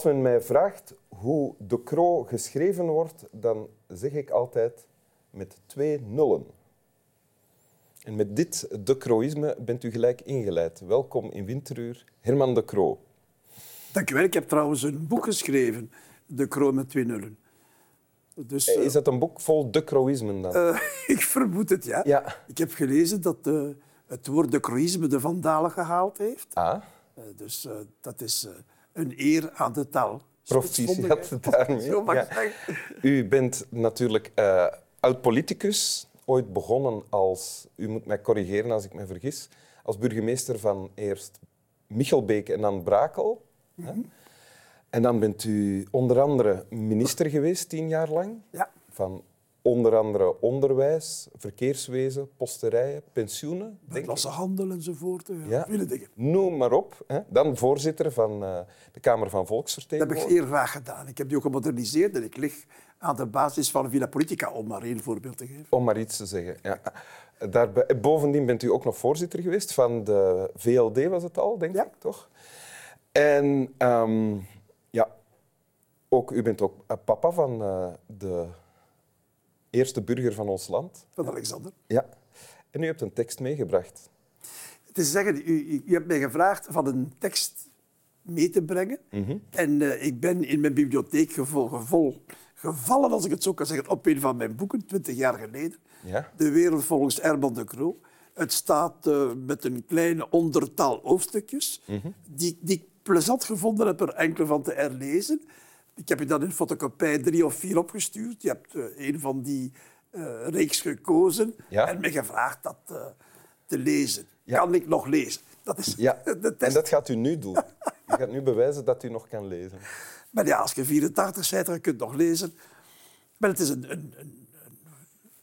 Als men mij vraagt hoe de Croo geschreven wordt, dan zeg ik altijd met twee nullen. En met dit de Croïsme bent u gelijk ingeleid. Welkom in Winteruur, Herman de Croo. Dank u wel. Ik heb trouwens een boek geschreven, De Kroon met twee nullen. Dus, uh, is dat een boek vol de Croïsmen dan? Uh, ik vermoed het, ja. ja. Ik heb gelezen dat uh, het woord de Croïsme de Vandalen gehaald heeft. Ah. dus dat is een eer aan de taal. Proficiat daarmee. Ja. U bent natuurlijk oud-politicus, ooit begonnen als, u moet mij corrigeren als ik me vergis, als burgemeester van eerst Michelbeek en dan Brakel. Mm En dan bent u onder andere minister geweest, tien jaar lang. Ja. Van onder andere onderwijs, verkeerswezen, posterijen, pensioenen. handel enzovoort. Ja, ja. Vele dingen. Noem maar op. Hè. Dan voorzitter van uh, de Kamer van Volksvertegenwoordigers. Dat heb ik heel graag gedaan. Ik heb die ook gemoderniseerd en ik lig aan de basis van Villa Politica, om maar één voorbeeld te geven. Om maar iets te zeggen, ja. Daarbij, bovendien bent u ook nog voorzitter geweest van de VLD, was het al, denk ja. ik, toch? En um, ja, ook, u bent ook papa van uh, de eerste burger van ons land. Van Alexander. Ja. En u hebt een tekst meegebracht. Het is zeggen, u, u hebt mij gevraagd van een tekst mee te brengen. Mm -hmm. En uh, ik ben in mijn bibliotheek gevol, gevol, gevallen, als ik het zo kan zeggen, op een van mijn boeken, twintig jaar geleden. Ja? De wereld volgens Herman de Croo. Het staat uh, met een kleine ondertal hoofdstukjes, mm -hmm. die, die ik plezant gevonden heb er enkele van te herlezen. Ik heb je dat in fotocopie drie of vier opgestuurd. Je hebt uh, een van die uh, reeks gekozen ja? en me gevraagd dat uh, te lezen. Ja. Kan ik nog lezen? Dat is ja. de test. En dat gaat u nu doen. u gaat nu bewijzen dat u nog kan lezen. Maar ja, als je 84 bent en je kunt nog lezen... Maar het is een, een, een,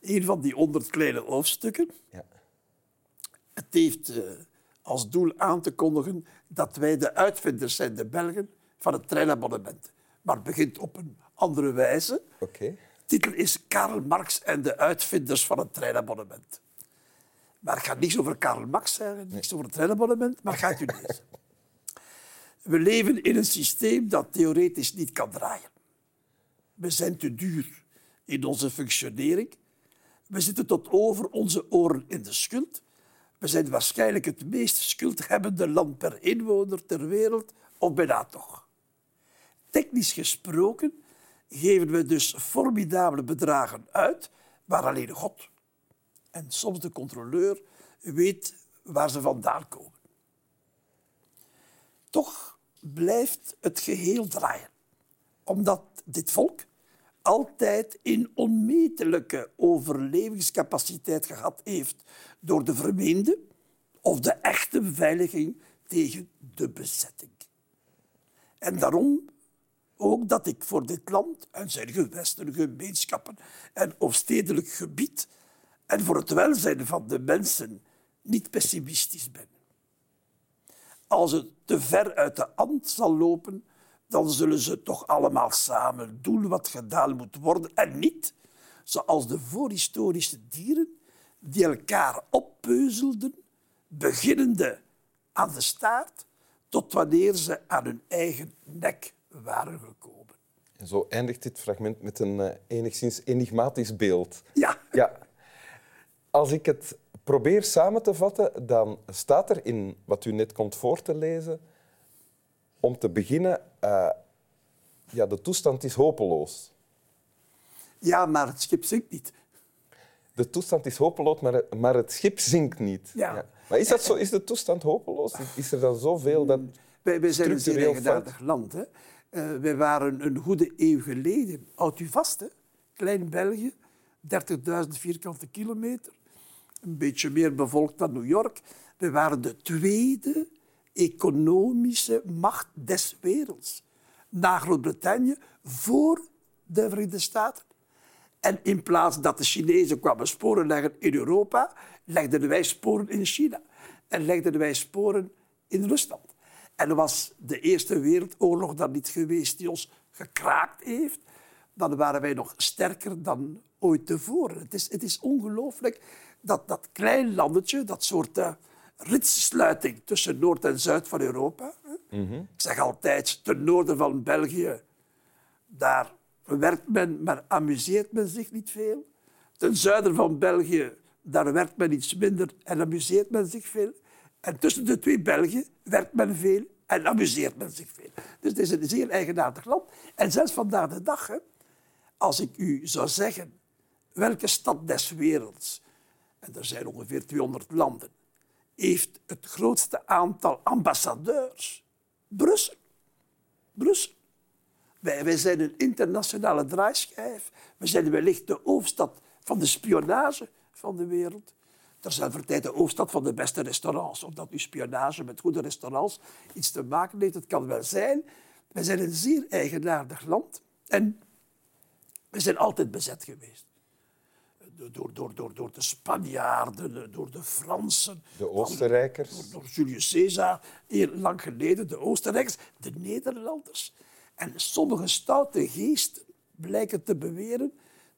een van die honderd kleine hoofdstukken. Ja. Het heeft als doel aan te kondigen dat wij de uitvinders zijn, de Belgen, van het treinabonnement maar het begint op een andere wijze. Okay. De titel is Karl Marx en de uitvinders van het treinabonnement. Maar het gaat niets over Karl Marx zeggen, niets over het treinabonnement, maar gaat u lezen. We leven in een systeem dat theoretisch niet kan draaien. We zijn te duur in onze functionering. We zitten tot over onze oren in de schuld. We zijn waarschijnlijk het meest schuldhebbende land per inwoner ter wereld, of bijna toch. Technisch gesproken geven we dus formidabele bedragen uit, waar alleen God en soms de controleur weet waar ze vandaan komen. Toch blijft het geheel draaien, omdat dit volk altijd in onmetelijke overlevingscapaciteit gehad heeft door de vermeende of de echte beveiliging tegen de bezetting. En daarom ook dat ik voor dit land en zijn gewesten, gemeenschappen en stedelijk gebied en voor het welzijn van de mensen niet pessimistisch ben. Als het te ver uit de hand zal lopen, dan zullen ze toch allemaal samen doen wat gedaan moet worden en niet, zoals de voorhistorische dieren die elkaar oppeuzelden, beginnende aan de staart, tot wanneer ze aan hun eigen nek waren gekomen. En zo eindigt dit fragment met een uh, enigszins enigmatisch beeld. Ja. ja. Als ik het probeer samen te vatten, dan staat er in wat u net komt voor te lezen, om te beginnen, uh, ja, de toestand is hopeloos. Ja, maar het schip zinkt niet. De toestand is hopeloos, maar het, maar het schip zinkt niet. Ja. ja. Maar is, dat zo, is de toestand hopeloos? Is er dan zoveel dat wij, wij zijn een zeer eigenaardig land. Hè? Uh, wij waren een goede eeuw geleden, houdt u vast, klein België, 30.000 vierkante kilometer, een beetje meer bevolkt dan New York. We waren de tweede economische macht des werelds. Na Groot-Brittannië, voor de Verenigde Staten. En in plaats dat de Chinezen kwamen sporen leggen in Europa, legden wij sporen in China. En legden wij sporen in Rusland. En was de Eerste Wereldoorlog dan niet geweest die ons gekraakt heeft, dan waren wij nog sterker dan ooit tevoren. Het is, het is ongelooflijk dat dat klein landetje, dat soort uh, ritsluiting tussen Noord en Zuid van Europa, mm Ik zeg altijd, ten noorden van België, daar werkt men, maar amuseert men zich niet veel. Ten zuiden van België, daar werkt men iets minder en amuseert men zich veel. En tussen de twee België werkt men veel en amuseert men zich veel. Dus het is een zeer eigenaardig land. En zelfs vandaag de dag, hè, als ik u zou zeggen welke stad des werelds, en er zijn ongeveer 200 landen, heeft het grootste aantal ambassadeurs? Brussel. Brussel. Wij, wij zijn een internationale draaischijf. We zijn wellicht de hoofdstad van de spionage van de wereld. Terzelfde tijd de hoofdstad van de beste restaurants. Omdat uw spionage met goede restaurants iets te maken heeft, het kan wel zijn. Wij zijn een zeer eigenaardig land. En we zijn altijd bezet geweest. Door, door, door, door de Spanjaarden, door de Fransen. De Oostenrijkers. Door, door Julius Caesar, heel lang geleden. De Oostenrijkers, de Nederlanders. En sommige stoute geesten blijken te beweren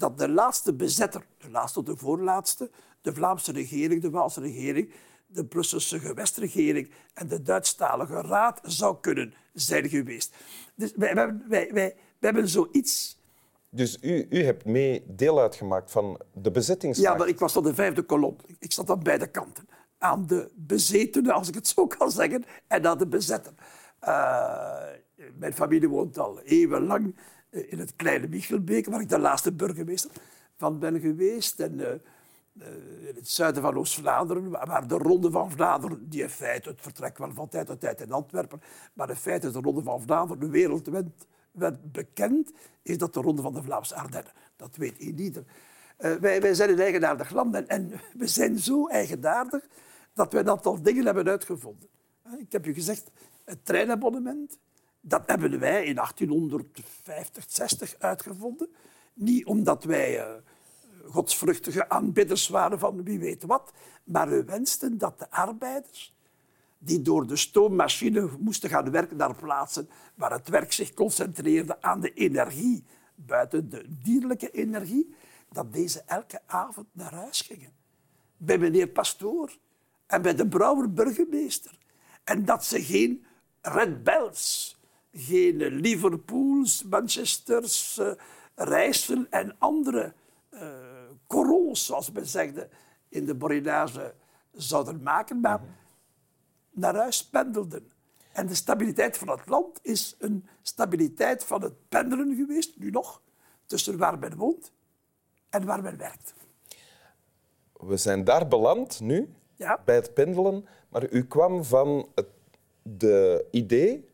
dat de laatste bezetter, de laatste of de voorlaatste, de Vlaamse regering, de Waalse regering, de Brusselse gewestregering en de Duitsstalige raad zou kunnen zijn geweest. Dus wij, wij, wij, wij hebben zoiets dus u, u hebt mee deel uitgemaakt van de bezettingsmacht? Ja, maar ik was op de vijfde kolom. Ik zat aan beide kanten. Aan de bezetenen, als ik het zo kan zeggen, en aan de bezetter. Uh, mijn familie woont al eeuwenlang in het kleine Michelbeek, waar ik de laatste burgemeester van ben geweest. En, uh, in het zuiden van Oost-Vlaanderen, waar de Ronde van Vlaanderen, die in feite het vertrek wel van tijd tot tijd in Antwerpen, maar in feite de Ronde van Vlaanderen wereldwijd werd bekend, is dat de Ronde van de Vlaamse Ardennen. Dat weet ieder. Wij, wij zijn een eigenaardig land en, en, we zijn zo eigenaardig dat we een aantal dingen hebben uitgevonden. Ik heb u gezegd, het treinabonnement, dat hebben wij in 1850, 60 uitgevonden. Niet omdat wij uh, godsvruchtige aanbidders waren van wie weet wat, maar we wensten dat de arbeiders die door de stoommachine moesten gaan werken naar plaatsen waar het werk zich concentreerde aan de energie, buiten de dierlijke energie, dat deze elke avond naar huis gingen. Bij meneer Pastoor en bij de brouwer burgemeester. En dat ze geen Red Bells, geen Liverpools, Manchesters, uh, Rijssel en andere uh, corons, zoals men zegde, in de Borinage zouden maken. Maar naar huis pendelden. En de stabiliteit van het land is een stabiliteit van het pendelen geweest, nu nog, tussen waar men woont en waar men werkt. We zijn daar beland nu, ja. bij het pendelen. Maar u kwam van het de idee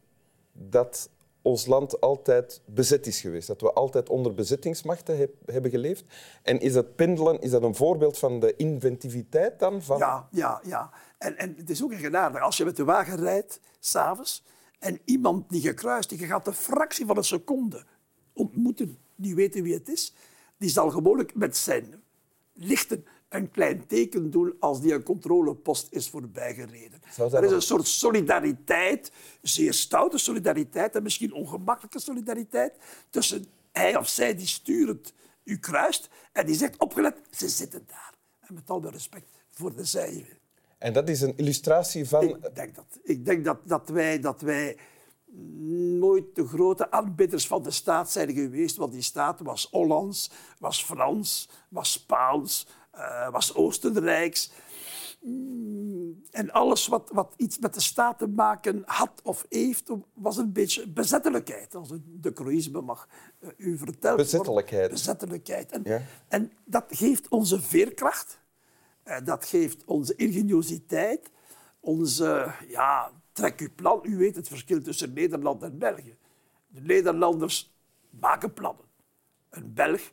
dat ons land altijd bezet is geweest. Dat we altijd onder bezettingsmachten heb, hebben geleefd. En is dat pendelen is dat een voorbeeld van de inventiviteit dan? Van... Ja, ja, ja. En, en het is ook een Als je met de wagen rijdt, s'avonds, en iemand die gekruist, die gaat een fractie van een seconde ontmoeten, die weten wie het is, die zal gewoonlijk met zijn lichten een klein teken doen als die een controlepost is voorbijgereden. Er is een soort solidariteit, zeer stoute solidariteit en misschien ongemakkelijke solidariteit tussen hij of zij die sturend u kruist en die zegt opgelet, ze zitten daar. En met al de respect voor de zijde. En dat is een illustratie van... Ik denk dat, ik denk dat, dat, wij, dat wij nooit de grote aanbidders van de staat zijn geweest, want die staat was Hollands, was Frans, was Spaans, uh, was Oostenrijks. Mm, en alles wat, wat iets met de staat te maken had of heeft, was een beetje bezettelijkheid. Als de Croïsme mag uh, u vertellen. Bezettelijkheid. Bezettelijkheid. En, ja. en dat geeft onze veerkracht, uh, dat geeft onze ingeniositeit, onze, ja, trek uw plan. U weet het verschil tussen Nederland en België. De Nederlanders maken plannen. Een Belg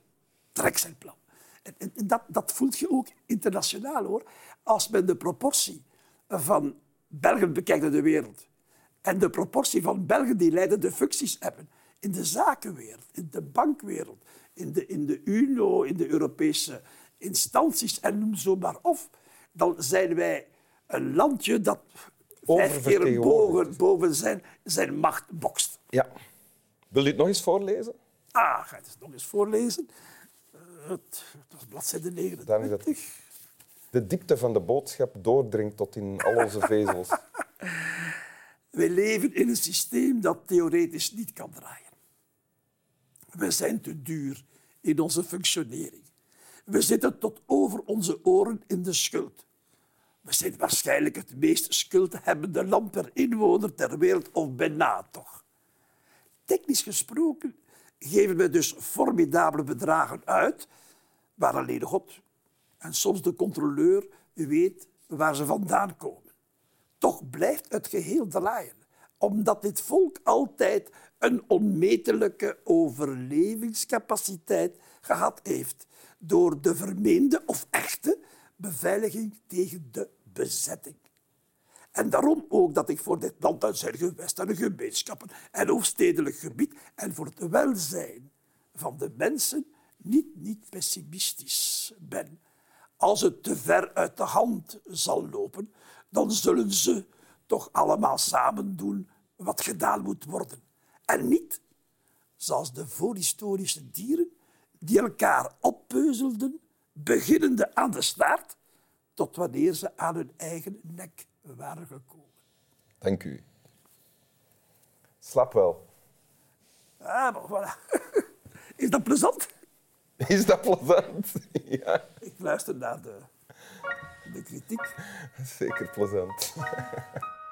trekt zijn plan. En, dat, dat voelt je ook internationaal hoor. Als men de proportie van Belgen bekijkt in de wereld en de proportie van Belgen die leidende functies hebben in de zakenwereld, in de bankwereld, in de, in de UNO, in de Europese instanties en noem zo maar op, dan zijn wij een landje dat vijf keer boven, boven zijn, zijn macht bokst. Ja. Wil u het nog eens voorlezen? Ah, ga het nog eens voorlezen het, was bladzijde 29. de diepte van de boodschap doordringt tot in al onze vezels. Wij leven in een systeem dat theoretisch niet kan draaien. We zijn te duur in onze functionering. We zitten tot over onze oren in de schuld. We zijn waarschijnlijk het meest schuldhebbende land per inwoner ter wereld, of bijna toch. Technisch gesproken geven we dus formidabele bedragen uit, waar alleen God en soms de controleur weet waar ze vandaan komen. Toch blijft het geheel draaien, omdat dit volk altijd een onmetelijke overlevingscapaciteit gehad heeft door de vermeende of echte beveiliging tegen de bezetting. En daarom ook dat ik voor dit land zijn gewest en gemeenschappen en hoofdstedelijk gebied en voor het welzijn van de mensen niet, niet pessimistisch ben. Als het te ver uit de hand zal lopen, dan zullen ze toch allemaal samen doen wat gedaan moet worden. En niet zoals de voorhistorische dieren die elkaar oppeuzelden, beginnende aan de staart, tot wanneer ze aan hun eigen nek waren gekomen. Dank u. Slap wel. Ah, maar voilà. Is dat plezant? Is dat plezant? Ja. Ik luister naar de, de kritiek. Zeker plezant.